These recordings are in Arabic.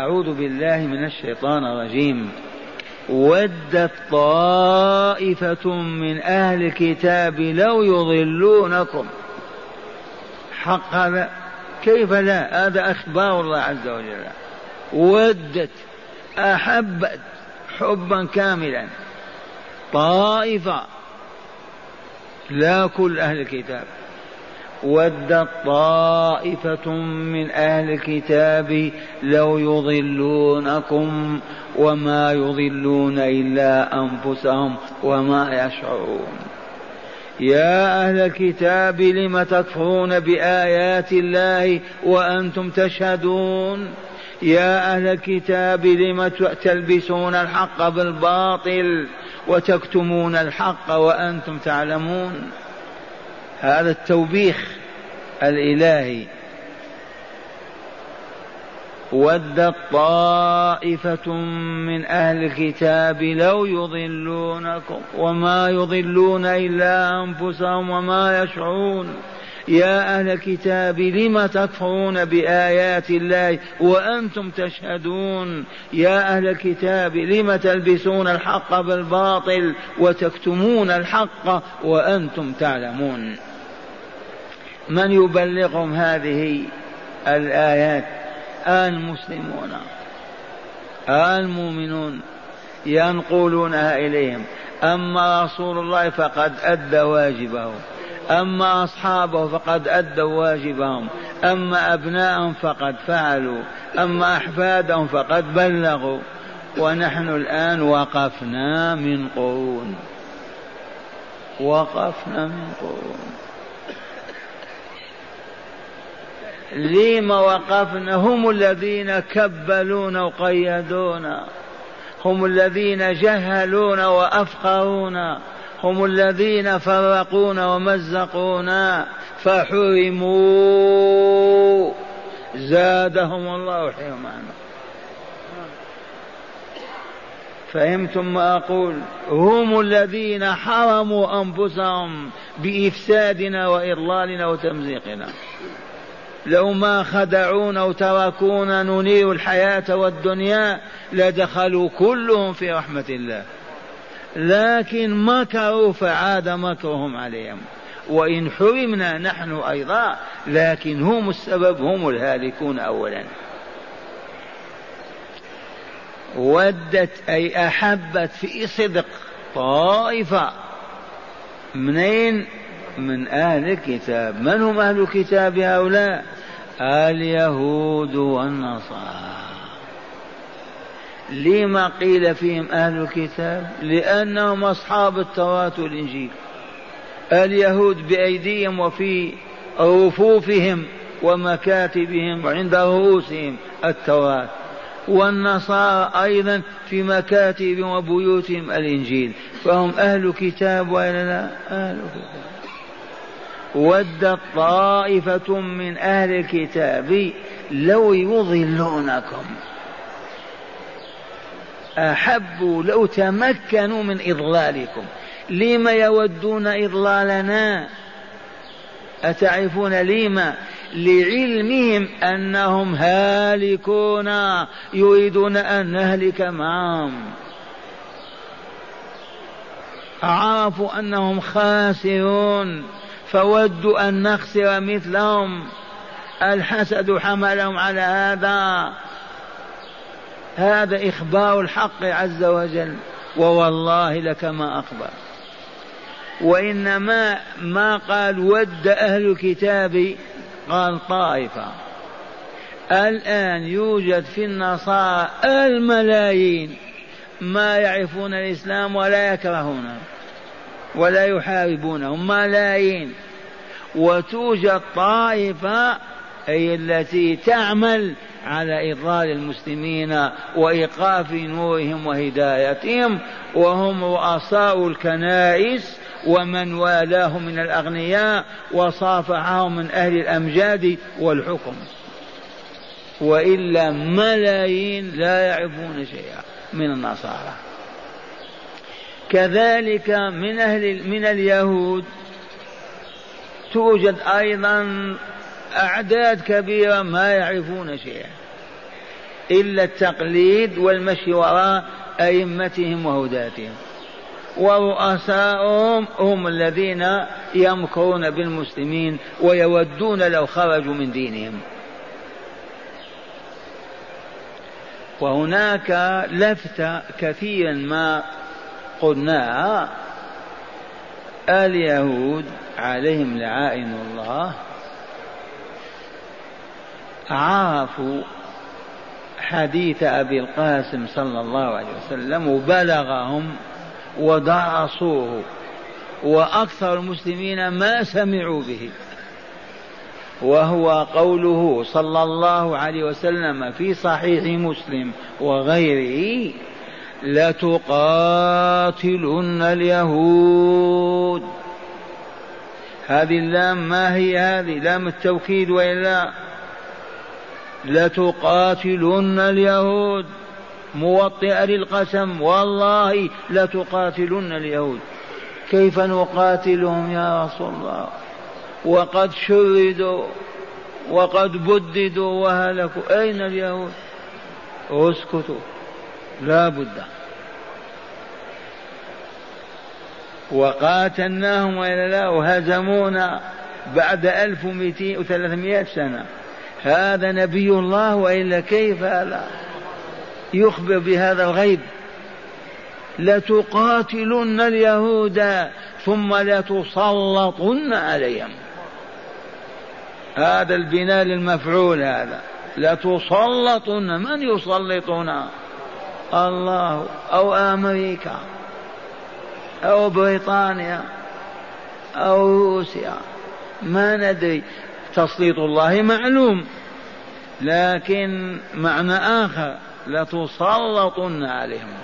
أعوذ بالله من الشيطان الرجيم. ودت طائفة من أهل الكتاب لو يضلونكم. حق هذا؟ كيف لا؟ هذا أخبار الله عز وجل. ودت أحبت حبا كاملا. طائفة لا كل أهل الكتاب. ودت طائفة من أهل الكتاب لو يضلونكم وما يضلون إلا أنفسهم وما يشعرون. يا أهل الكتاب لم تكفرون بآيات الله وأنتم تشهدون؟ يا أهل الكتاب لم تلبسون الحق بالباطل وتكتمون الحق وأنتم تعلمون؟ هذا التوبيخ الإلهي. ودت طائفة من أهل الكتاب لو يضلونكم وما يضلون إلا أنفسهم وما يشعرون. يا أهل الكتاب لم تكفرون بآيات الله وأنتم تشهدون؟ يا أهل الكتاب لم تلبسون الحق بالباطل وتكتمون الحق وأنتم تعلمون؟ من يبلغهم هذه الآيات؟ المسلمون المؤمنون ينقلونها إليهم. أما رسول الله فقد أدى واجبه أما أصحابه فقد أدوا واجبهم. أما أبناءهم فقد فعلوا. أما أحفادهم فقد بلغوا. ونحن الآن وقفنا من قرون. وقفنا من قرون. لما وقفنا هم الذين كبلونا وقيدونا هم الذين جهلونا وأفقرونا هم الذين فرقونا ومزقونا فحرموا. زادهم الله حرمانا فهمتم ما أقول؟ هم الذين حرموا أنفسهم بإفسادنا وإضلالنا وتمزيقنا. لو ما خدعونا وتركونا ننير الحياة والدنيا لدخلوا كلهم في رحمة الله. لكن مكروا فعاد مكرهم عليهم. وإن حرمنا نحن أيضا لكن هم السبب هم الهالكون أولا. ودت أي أحبت في صدق طائفة منين؟ من أهل الكتاب. من هم أهل الكتاب هؤلاء؟ اليهود والنصارى. لما قيل فيهم أهل الكتاب؟ لأنهم أصحاب التوراة والإنجيل. اليهود بأيديهم وفي رفوفهم ومكاتبهم وعند رؤوسهم التوراة. والنصارى أيضا في مكاتبهم وبيوتهم الإنجيل. فهم أهل كتاب وإلا لا؟ أهل كتاب ودت طائفة من أهل الكتاب لو يضلونكم أحبوا لو تمكنوا من إضلالكم. لم يودون إضلالنا؟ أتعرفون لما؟ لعلمهم أنهم هالكون يريدون أن نهلك معهم. عرفوا أنهم خاسرون. فودوا أن نخسر مثلهم. الحسد حملهم على هذا. هذا إخبار الحق عز وجل. ووالله لك ما أخبر. وإنما ما قال ود أهل الكتاب قال طائفة. الآن يوجد في النصارى الملايين ما يعرفون الإسلام ولا يكرهونه ولا يحاربونهم ملايين. وتوجد طائفة هي التي تعمل على إضلال المسلمين وإيقاف نورهم وهدايتهم وهم رؤساء الكنائس ومن والاه من الأغنياء وصافحهم من أهل الأمجاد والحكم. وإلا ملايين لا يعرفون شيئا من النصارى. كذلك من أهل من اليهود توجد أيضا أعداد كبيرة ما يعرفون شيئا إلا التقليد والمشي وراء أئمتهم وهداتهم. ورؤساؤهم هم الذين يمكرون بالمسلمين ويودون لو خرجوا من دينهم. وهناك لفتة كثيرا ما قلناها اليهود عليهم لعائن الله عرفوا حديث أبي القاسم صلى الله عليه وسلم وبلغهم ودرسوه وأكثر المسلمين ما سمعوا به. وهو قوله صلى الله عليه وسلم في صحيح مسلم وغيره لتقاتلن اليهود. هذه اللام ما هي هذه؟ لام التوكيد وإلا؟ لتقاتلن اليهود. موطئة للقسم. والله لتقاتلن اليهود. كيف نقاتلهم يا رسول الله؟ وقد شردوا وقد بددوا وهلكوا. أين اليهود؟ اسكتوا. لا بد. وقاتلناهم وإلا لا وهزمونا بعد ألف ومئتين وثلاثمائة سنة. هذا نبي الله وإلا كيف لا؟ يخبر بهذا الغيب. لتقاتلن اليهود ثم لتسلطن عليهم. هذا البناء للمفعول هذا. لتسلطن من يسلطنا؟ الله أو أمريكا أو بريطانيا أو روسيا. ما ندري. تسليط الله معلوم لكن معنى آخر لتسلطن عليهم.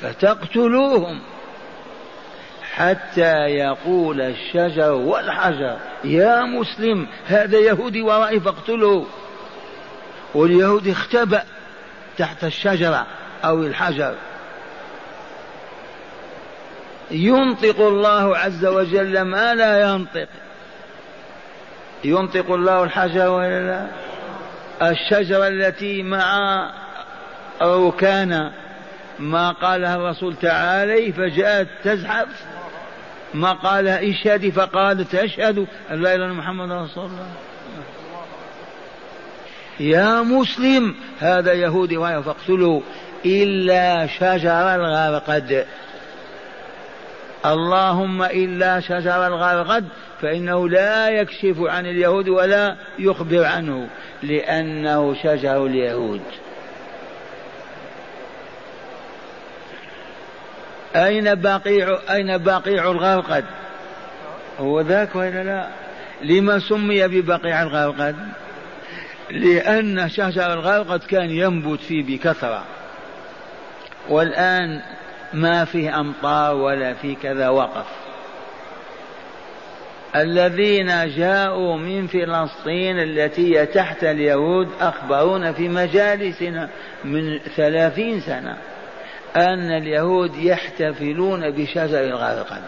فتقتلوهم حتى يقول الشجر والحجر يا مسلم هذا يهودي ورائي فاقتله واليهودي اختبأ تحت الشجرة أو الحجر. ينطق الله عز وجل ما لا ينطق. ينطق الله الحجر ولا لا؟ الشجرة التي مع ركان ما قالها الرسول تعالي فجاءت تزحف. ما قالها إشهدي فقالت أشهد أن لا إله إلا محمد رسول الله. يا مسلم هذا يهودي وهي فاقتلوا إلا شجر الغرقد اللهم إلا شجر الغرقد فإنه لا يكشف عن اليهود ولا يخبر عنه لأنه شجر اليهود. أين بقيع أين بقيع الغرقد هو ذاك ولا لا؟ لما سمي ببقيع الغرقد لأن شجر الغرقد كان ينبت فيه بكثرة. والآن ما فيه أمطار ولا في كذا وقف. الذين جاءوا من فلسطين التي هي تحت اليهود أخبرونا في مجالسنا من ثلاثين سنة أن اليهود يحتفلون بشجر الغرقد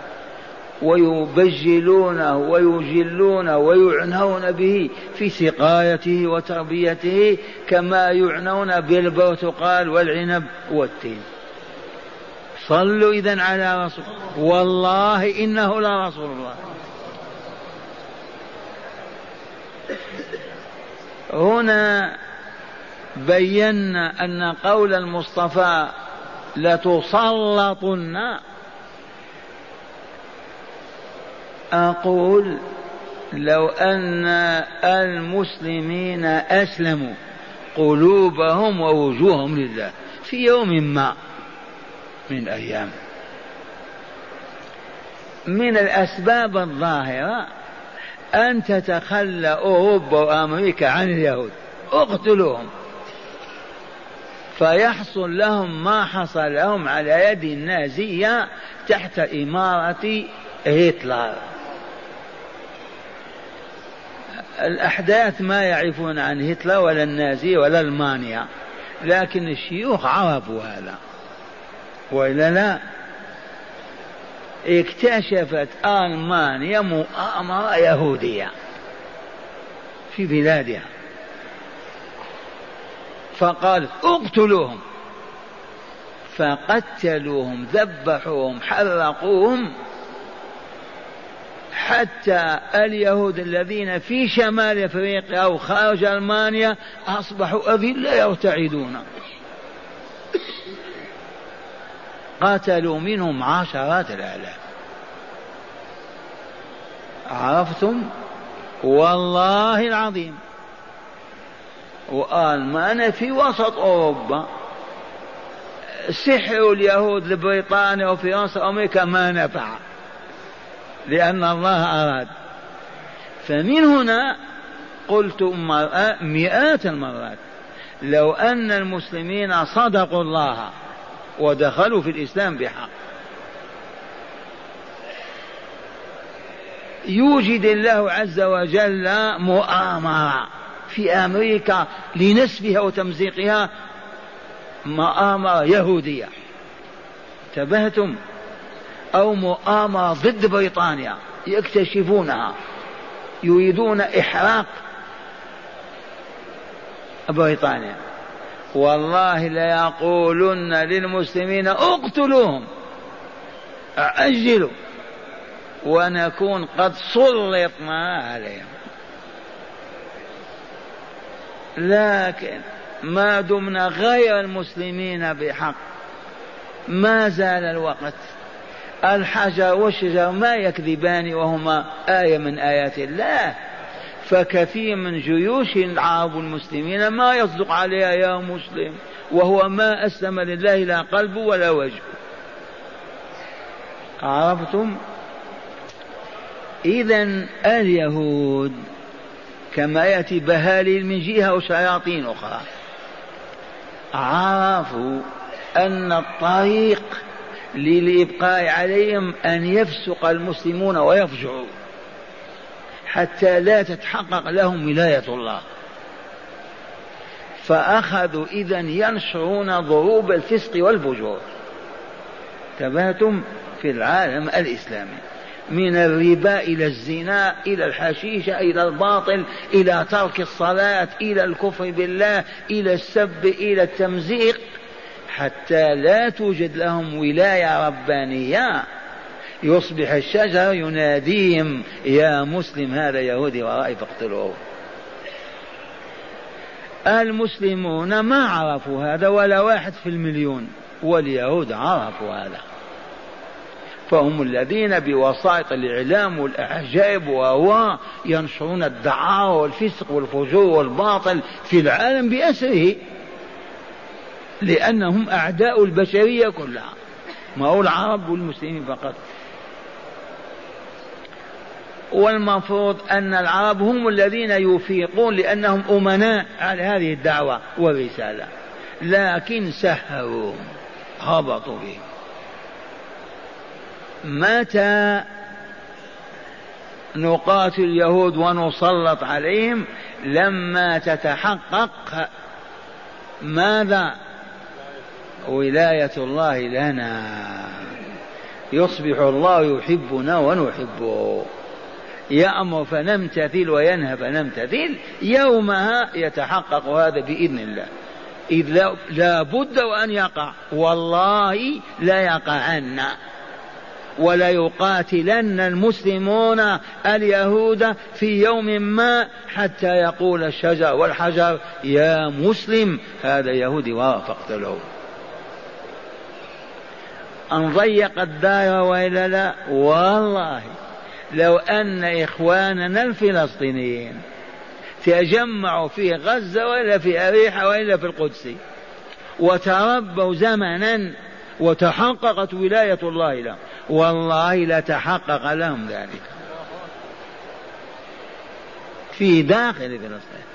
ويبجلونه ويجلونه ويعنون به في سقايته وتربيته كما يعنون بالبرتقال والعنب والتين. صلوا إذا على رسول والله إنه لرسول الله. هنا بينا أن قول المصطفى لتسلطن أقول لو أن المسلمين أسلموا قلوبهم ووجوههم لله في يوم ما من الأيام من الأسباب الظاهرة أن تتخلى أوروبا وأمريكا عن اليهود. اقتلوهم. فيحصل لهم ما حصل لهم على يد النازية تحت إمارة هتلر. الأحداث ما يعرفون عن هتلر ولا النازي ولا ألمانيا لكن الشيوخ عرفوا هذا. وإلا لا. اكتشفت ألمانيا مؤامرة يهودية في بلادها. فقالت اقتلوهم. فقتلوهم ذبحوهم حرقوهم. حتى اليهود الذين في شمال افريقيا أو خارج المانيا اصبحوا أذلة يرتعدون. قتلوا منهم عشرات الآلاف. عرفتم؟ والله العظيم. وألمانيا في وسط أوروبا. سحر اليهود لبريطانيا وفرنسا وأمريكا ما نفع. لأن الله أراد. فمن هنا قلت مئات المرات لو أن المسلمين صدقوا الله ودخلوا في الإسلام بحق. يوجد الله عز وجل مؤامرة في أمريكا لنسفها وتمزيقها مؤامرة يهودية. انتبهتم؟ أو مؤامرة ضد بريطانيا يكتشفونها. يريدون إحراق بريطانيا. والله ليقولن للمسلمين اقتلوهم. أجلوا ونكون قد سلطنا عليهم. لكن ما دمنا غير المسلمين بحق. ما زال الوقت. الحجر والشجر ما يكذبان وهما آية من آيات الله. فكثير من جيوش العرب المسلمين ما يصدق عليها يا مسلم وهو ما أسلم لله لا قلب ولا وجه. عرفتم؟ إذا اليهود كما يأتي بهاليل من جهة وشياطين أخرى عرفوا أن الطريق للإبقاء عليهم أن يفسق المسلمون ويفجعوا حتى لا تتحقق لهم ولاية الله. فأخذوا إذا ينشرون ضروب الفسق والفجور. تباتم في العالم الإسلامي. من الربا إلى الزنا إلى الحشيشة إلى الباطل إلى ترك الصلاة إلى الكفر بالله إلى السب إلى التمزيق. حتى لا توجد لهم ولاية ربانية. يصبح الشجر يناديهم يا مسلم هذا يهودي ورائي فاقتلوه. المسلمون ما عرفوا هذا ولا واحد في المليون واليهود عرفوا هذا. فهم الذين بوسائط الإعلام والأعجائب وهو ينشرون الدعارة والفسق والفجور والباطل في العالم بأسره. لأنهم أعداء البشرية كلها. ما هو العرب والمسلمين فقط. والمفروض أن العرب هم الذين يفيقون لأنهم أمناء على هذه الدعوة والرسالة. لكن سهروا هبطوا بهم. متى نقاتل اليهود ونسلط عليهم؟ لما تتحقق ماذا ولاية الله لنا. يصبح الله يحبنا ونحبه. يأمر فنمتثل وينهى فنمتثل. يومها يتحقق هذا بإذن الله. إذ لا بد وأن يقع. والله لا يقعن. ولا يقاتلن المسلمون اليهود في يوم ما حتى يقول الشجر والحجر يا مسلم هذا يهودي فاقتلوه أن ضيق الدار وإلا لا؟ والله. لو أن إخواننا الفلسطينيين تجمعوا في غزة وإلا في أريحة وإلا في القدس وتربوا زمنا وتحققت ولاية الله لهم والله لتحقق لهم ذلك. في داخل فلسطين.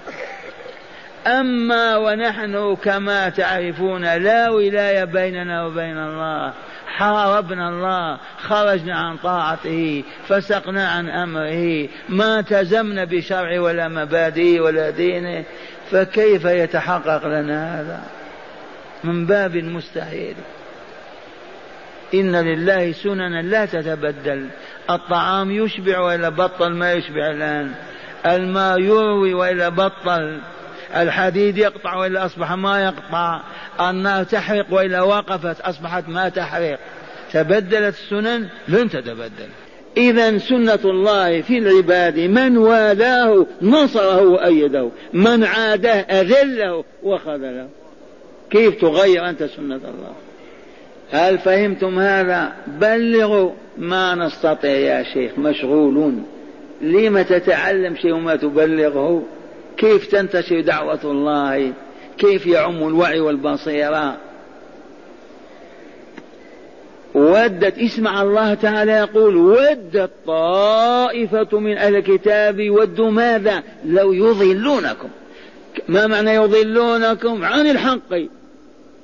أما ونحن كما تعرفون لا ولاية بيننا وبين الله حاربنا الله خرجنا عن طاعته فسقنا عن أمره ما التزمنا بشرع ولا مبادئ ولا دينه فكيف يتحقق لنا هذا؟ من باب مستحيل. إن لله سننا لا تتبدل. الطعام يشبع وإلا بطل ما يشبع الآن. الماء يروي وإلا بطل. الحديد يقطع وإلا أصبح ما يقطع النار تحرق وإلا وقفت أصبحت ما تحرق. تبدلت السنن لن تتبدل. إذا سنة الله في العباد من والاه نصره وأيده من عاده أذله وخذله. كيف تغير أنت سنة الله؟ هل فهمتم هذا؟ بلغوا ما نستطيع يا شيخ مشغولون. لم تتعلم شيء وما تبلغه؟ كيف تنتشر دعوة الله؟ كيف يعم الوعي والبصيرة؟ ودت اسمع الله تعالى يقول ودت طائفة من أهل الكتاب ودوا ماذا؟ لو يضلونكم. ما معنى يضلونكم؟ عن الحق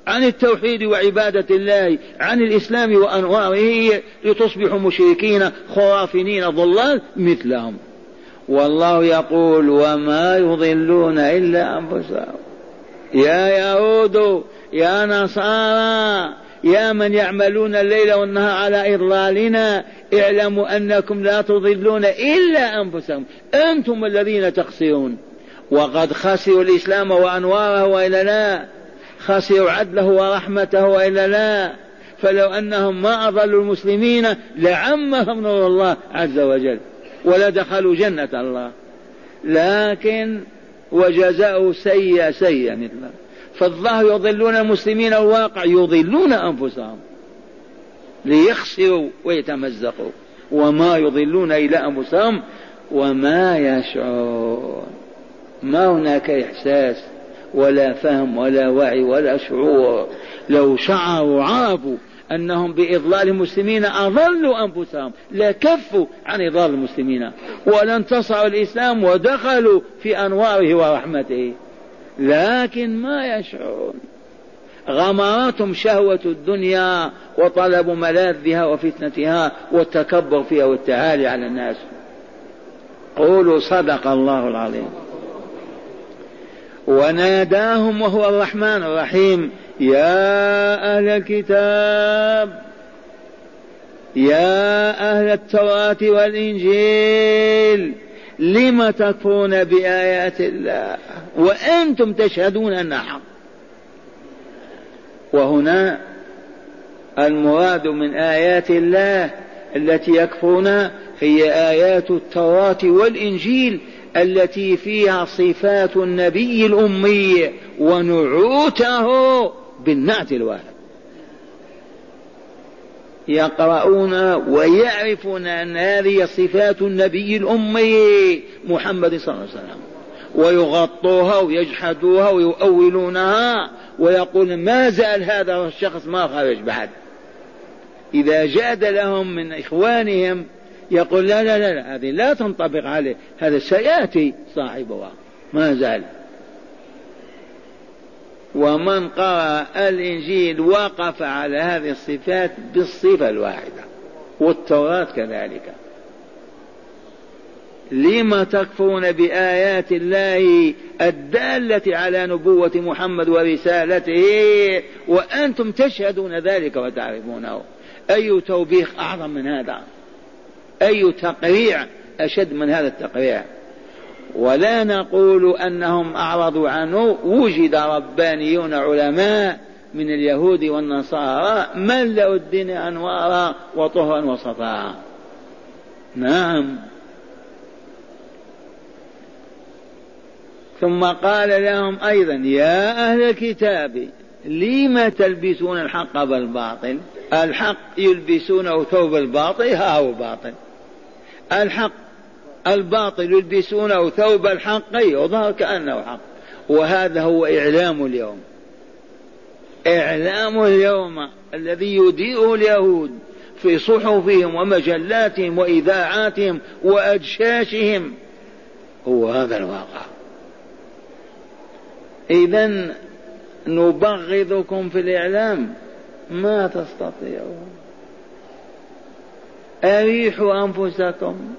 عن التوحيد وعبادة الله عن الإسلام وأنواره لتصبحوا مشركين خرافنين ضلال مثلهم. والله يقول وما يضلون إلا أنفسهم. يا يهود يا نصارى يا من يعملون الليل والنهار على إضلالنا اعلموا أنكم لا تضلون إلا أنفسهم. أنتم الذين تخسرون. وقد خسروا الإسلام وأنواره وإلا لا. خسروا عدله ورحمته وإلا لا. فلو أنهم ما أضلوا المسلمين لعمهم نور الله عز وجل. ولدخلوا جنة الله. لكن وجزاء سيء سيء مثله فالظاهر يضلون المسلمين الواقع يضلون أنفسهم. ليخسروا ويتمزقوا. وما يضلون إلا أنفسهم وما يشعرون. ما هناك إحساس ولا فهم ولا وعي ولا شعور. لو شعروا عرفوا أنهم بإضلال المسلمين أضلوا أنفسهم لكفوا عن إضلال المسلمين ولا انتصروا الإسلام ودخلوا في أنواره ورحمته. لكن ما يشعرون؟ غمرتهم شهوة الدنيا وطلب ملاذها وفتنتها والتكبر فيها والتعالي على الناس. قولوا صدق الله العظيم. وناداهم وهو الرحمن الرحيم يا أهل الكتاب يا أهل التوراة والإنجيل لم تكفرون بآيات الله؟ وأنتم تشهدون أنها حق. وهنا المراد من آيات الله التي يكفرونها هي آيات التوراة والإنجيل التي فيها صفات النبي الأمي ونعوته. بالنعت الواحد. يقرؤون ويعرفون أن هذه صفات النبي الأمي محمد صلى الله عليه وسلم. ويغطوها ويجحدوها ويؤولونها ويقول ما زال هذا الشخص ما خرج بعد. إذا جاد لهم من إخوانهم يقول لا لا لا, لا هذه لا تنطبق عليه هذا سيأتي صاحبها. ما زال. ومن قرأ الإنجيل وقف على هذه الصفات بالصفة الواحدة والتوراة كذلك. لم تكفرون بآيات الله الدالة على نبوة محمد ورسالته وأنتم تشهدون ذلك وتعرفونه. أي توبيخ أعظم من هذا؟ أي تقريع أشد من هذا التقريع؟ ولا نقول أنهم أعرضوا عنه. وجد ربانيون علماء من اليهود والنصارى ملأوا الدين أنوارا وطهرا وصفاء. نعم. ثم قال لهم أيضا يا أهل الكتاب لم تلبسون الحق بالباطل؟ الحق يلبسونه ثوب الباطل ها هو باطل. الحق الباطل يلبسونه ثوب الحق يظهر كأنه حق. وهذا هو إعلام اليوم. إعلام اليوم الذي يديره اليهود في صحفهم ومجلاتهم وإذاعاتهم وأجشاشهم. هو هذا الواقع. إذا نبغضكم في الإعلام. ما تستطيعون. أريحوا أنفسكم.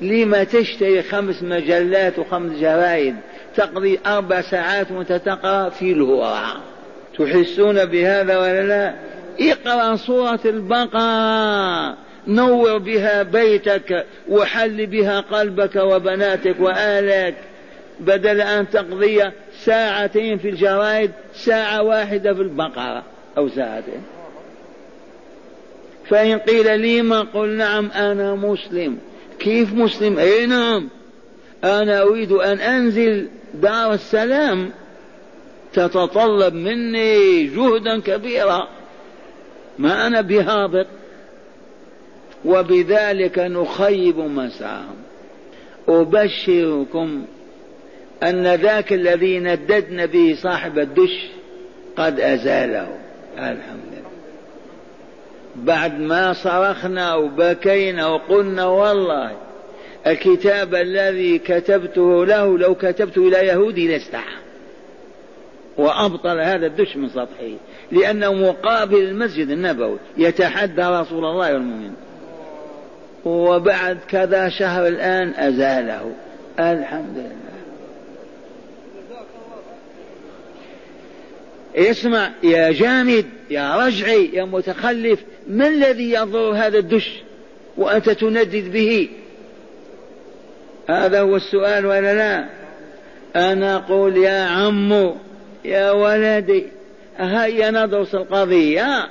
لما تشتري خمس مجلات وخمس جرائد تقضي أربع ساعات وأنت تقرأ في الهواء. تحسون بهذا ولا لا؟ اقرأ سورة البقرة. نور بها بيتك وحل بها قلبك وبناتك وأهلك بدل أن تقضي ساعتين في الجرائد ساعة واحدة في البقرة أو ساعتين. فإن قيل لي ما قل نعم أنا مسلم. كيف مسلم؟ أي نعم. أنا أريد أن أنزل دار السلام. تتطلب مني جهدا كبيرا. ما أنا بهابط. وبذلك نخيب مسعاهم أبشركم أن ذاك الذي نددنا به صاحب الدش قد أزاله. الحمد لله. بعد ما صرخنا وبكينا وقلنا والله الكتاب الذي كتبته له لو كتبته إلى يهودي لاستحى وأبطل هذا الدش من سطحه لأنه مقابل المسجد النبوي يتحدى رسول الله والمؤمنين. وبعد كذا شهر الآن أزاله. الحمد لله. اسمع يا جامد يا رجعي يا متخلف ما الذي يضر هذا الدش؟ وأنت تندد به. هذا هو السؤال ولا لا. أنا أقول يا عمو يا ولدي هيا ندرس القضية.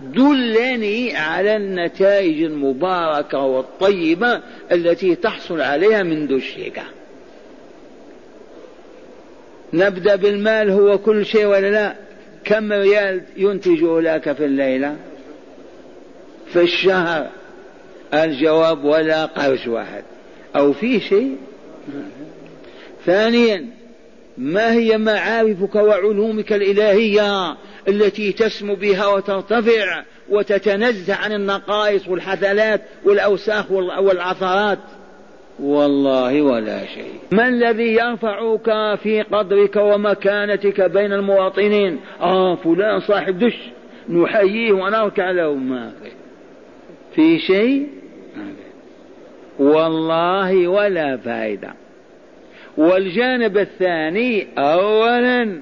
دلني على النتائج المباركة والطيبة التي تحصل عليها من دشك. نبدأ بالمال هو كل شيء ولا لا؟ كم ريال ينتج لك في الليلة؟ في الشهر. الجواب ولا قرش واحد. أو في شيء؟ ثانيا ما هي معارفك وعلومك الإلهية التي تسمو بها وترتفع وتتنزه عن النقائص والحثلات والأوساخ والعثرات؟ والله ولا شيء. ما الذي يرفعك في قدرك ومكانتك بين المواطنين؟ آه فلان صاحب دش. نحييه ونركع له. ما في. شيء؟ والله ولا فائدة. والجانب الثاني أولا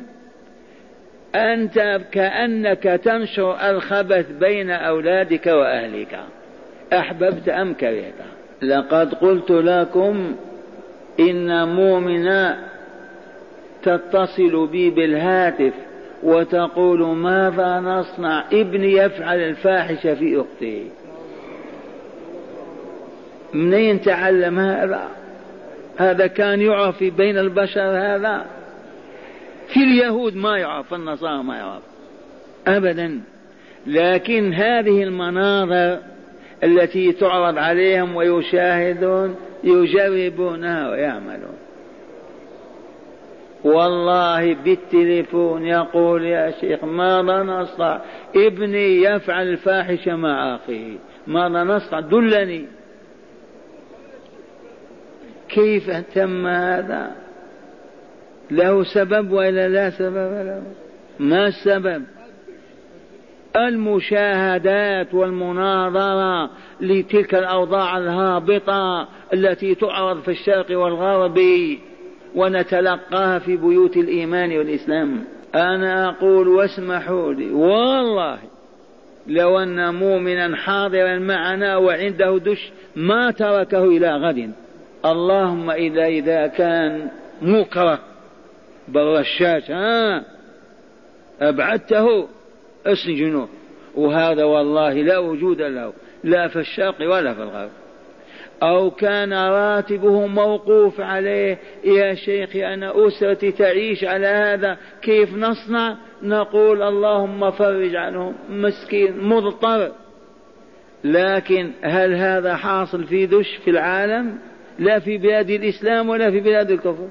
أنت كأنك تنشر الخبث بين أولادك وأهلك. أحببت أم كرهت؟ لقد قلت لكم إن مؤمنة تتصل بي بالهاتف وتقول ماذا نصنع؟ ابني يفعل الفاحشة في أخته منين تعلم هذا؟ هذا كان يعرف بين البشر هذا؟ في اليهود ما يعرف في النصارى ما يعرف أبدا. لكن هذه المناظر التي تعرض عليهم ويشاهدون يجربونها ويعملون. والله بالتليفون يقول يا شيخ ماذا نصنع؟ ابني يفعل الفاحشة مع أخيه. ماذا نصنع؟ دلني. كيف تم هذا؟ له سبب ولا لا سبب له؟ ما السبب؟ المشاهدات والمناظرة لتلك الأوضاع الهابطة التي تعرض في الشرق والغرب ونتلقاها في بيوت الإيمان والإسلام. أنا أقول واسمحوا لي والله لو أن مؤمنا حاضرا معنا وعنده دش ما تركه إلى غد. اللهم إذا إذا كان مكره بالرشاش ها أبعدته. اسجنوه وهذا والله لا وجود له لا في الشرق ولا في الغرب. أو كان راتبه موقوف عليه يا شيخي أنا أسرتي تعيش على هذا كيف نصنع؟ نقول اللهم فرج عنهم مسكين مضطر. لكن هل هذا حاصل في دش في العالم؟ لا في بلاد الإسلام ولا في بلاد الكفر.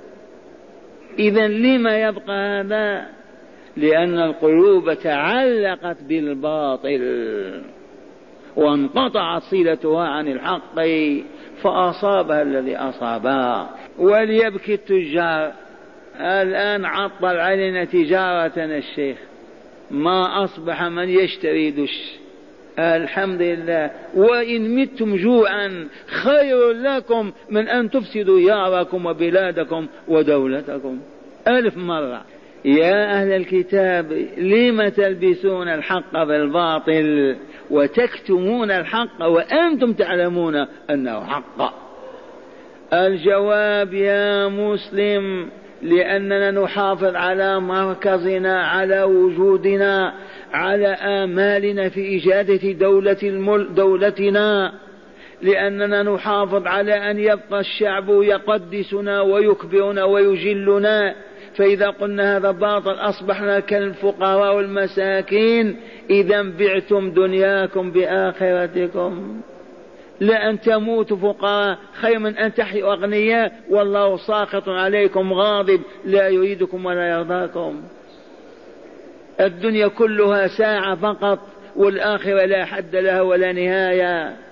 إذا لما يبقى هذا لأن القلوب تعلقت بالباطل وانقطعت صلتها عن الحق فأصابها الذي أصابها وليبكي التجار. الآن عطل علينا تجارتنا الشيخ. ما أصبح من يشتري دش. الحمد لله. وإن متم جوعا خير لكم من أن تفسدوا دياركم وبلادكم ودولتكم. ألف مرة. يا أهل الكتاب لم تلبسون الحق بالباطل وتكتمون الحق وأنتم تعلمون أنه حق؟ الجواب يا مسلم لأننا نحافظ على مركزنا على وجودنا على آمالنا في إجادة دولة المل دولتنا. لأننا نحافظ على أن يبقى الشعب يقدسنا ويكبرنا ويجلنا. فإذا قلنا هذا باطل أصبحنا كالفقراء والمساكين. إذا بعتم دنياكم بآخرتكم. لأن تموتوا فقراء خير من أن تحيوا أغنياء. والله ساخط عليكم غاضب لا يريدكم ولا يرضاكم. الدنيا كلها ساعة فقط والآخرة لا حد لها ولا نهاية.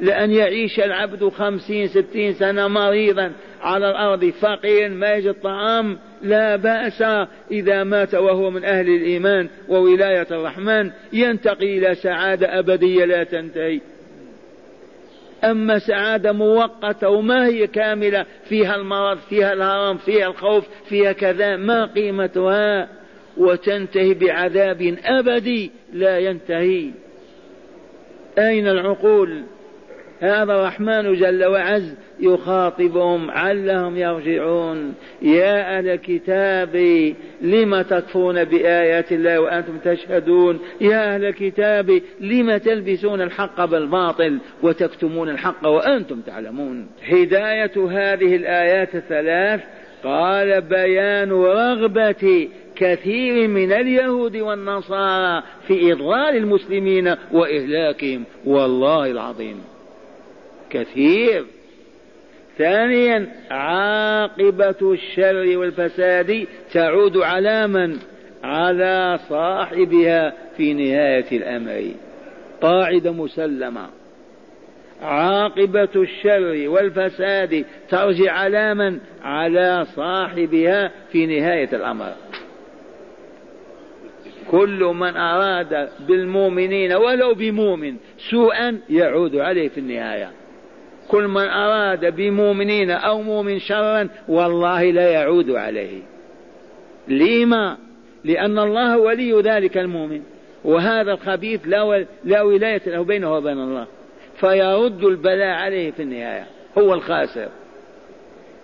لأن يعيش العبد خمسين ستين سنة مريضا على الأرض. فقير ما يجد طعام لا بأس إذا مات وهو من أهل الإيمان وولاية الرحمن. ينتقي إلى سعادة أبدية لا تنتهي. أما سعادة مؤقتة وما هي كاملة فيها المرض فيها الهرم فيها الخوف فيها كذا ما قيمتها؟ وتنتهي بعذاب أبدي لا ينتهي. أين العقول؟ هذا الرحمن جل وعز يخاطبهم علهم يرجعون. يا أهل الكتاب لم تكفرون بآيات الله وأنتم تشهدون؟ يا أهل الكتاب لم تلبسون الحق بالباطل وتكتمون الحق وأنتم تعلمون؟ هداية هذه الآيات الثلاث قال بيان رغبة كثير من اليهود والنصارى في إضلال المسلمين وإهلاكهم. والله العظيم. كثير. ثانيا عاقبة الشر والفساد تعود على من؟ على صاحبها في نهاية الأمر. قاعدة مسلمة. عاقبة الشر والفساد ترجع على من؟ على صاحبها في نهاية الأمر. كل من أراد بالمؤمنين ولو بمؤمن سوءا يعود عليه في النهاية. كل من أراد بمؤمنين أو مؤمن شرا والله لا يعود عليه. لما؟ لأن الله ولي ذلك المؤمن. وهذا الخبيث لا, لا ولاية له بينه وبين الله. فيرد البلاء عليه في النهاية. هو الخاسر.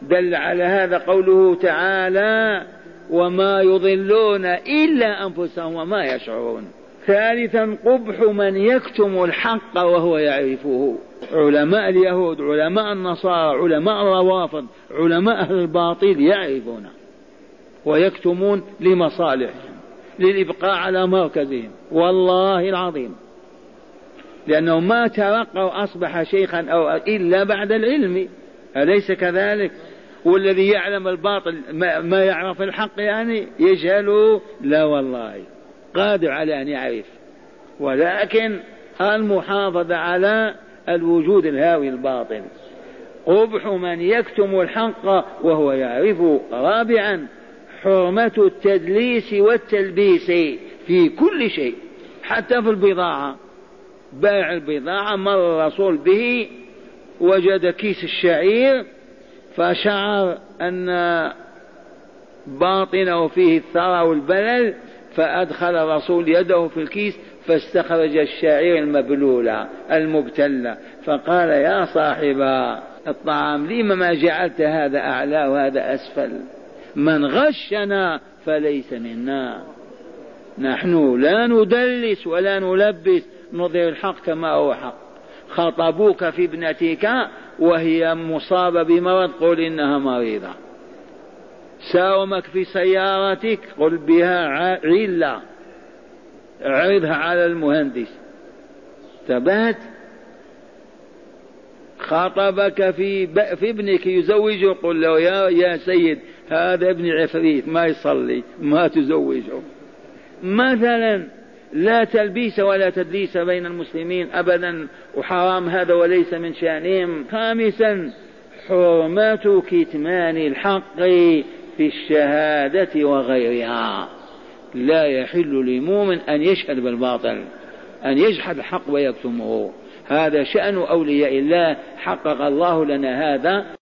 دل على هذا قوله تعالى وما يضلون إلا أنفسهم وما يشعرون ثالثا قبح من يكتم الحق وهو يعرفه علماء اليهود علماء النصارى علماء الروافض علماء أهل الباطل يعرفون ويكتمون لمصالحهم للإبقاء على مركزهم. والله العظيم. لأنه ما ترقى وأصبح شيخا أو إلا بعد العلم. أليس كذلك؟ والذي يعلم الباطل ما يعرف الحق يعني يجهله لا والله. قادر على أن يعرف. ولكن المحافظة على الوجود الهاوي الباطل قبح من يكتم الحق وهو يعرفه رابعا حرمة التدليس والتلبيس في كل شيء حتى في البضاعة. بائع البضاعة مر الرسول به وجد كيس الشعير فشعر أن باطنه فيه الثرى والبلل فأدخل الرسول يده في الكيس فاستخرج الشعير المبلولة المبتلة فقال يا صاحب الطعام لم ما جعلت هذا أعلى وهذا أسفل؟ من غشنا فليس منا. نحن لا ندلس ولا نلبس نظهر الحق كما هو حق. خطبوك في ابنتك وهي مصابة بمرض قل إنها مريضة. ساومك في سيارتك قل بها علة عرضها على المهندس. تبات. خاطبك في في ابنك يزوجه قل له يا يا سيد هذا ابن عفريت ما يصلي ما تزوجه. مثلا لا تلبيس ولا تدليس بين المسلمين ابدا وحرام هذا وليس من شأنهم. خامسا حرمة كتمان الحق في الشهادة وغيرها. لا يحل لمؤمن أن يشهد بالباطل أن يجحد الحق ويكتمه. هذا شأن أولياء الله حقق الله لنا هذا.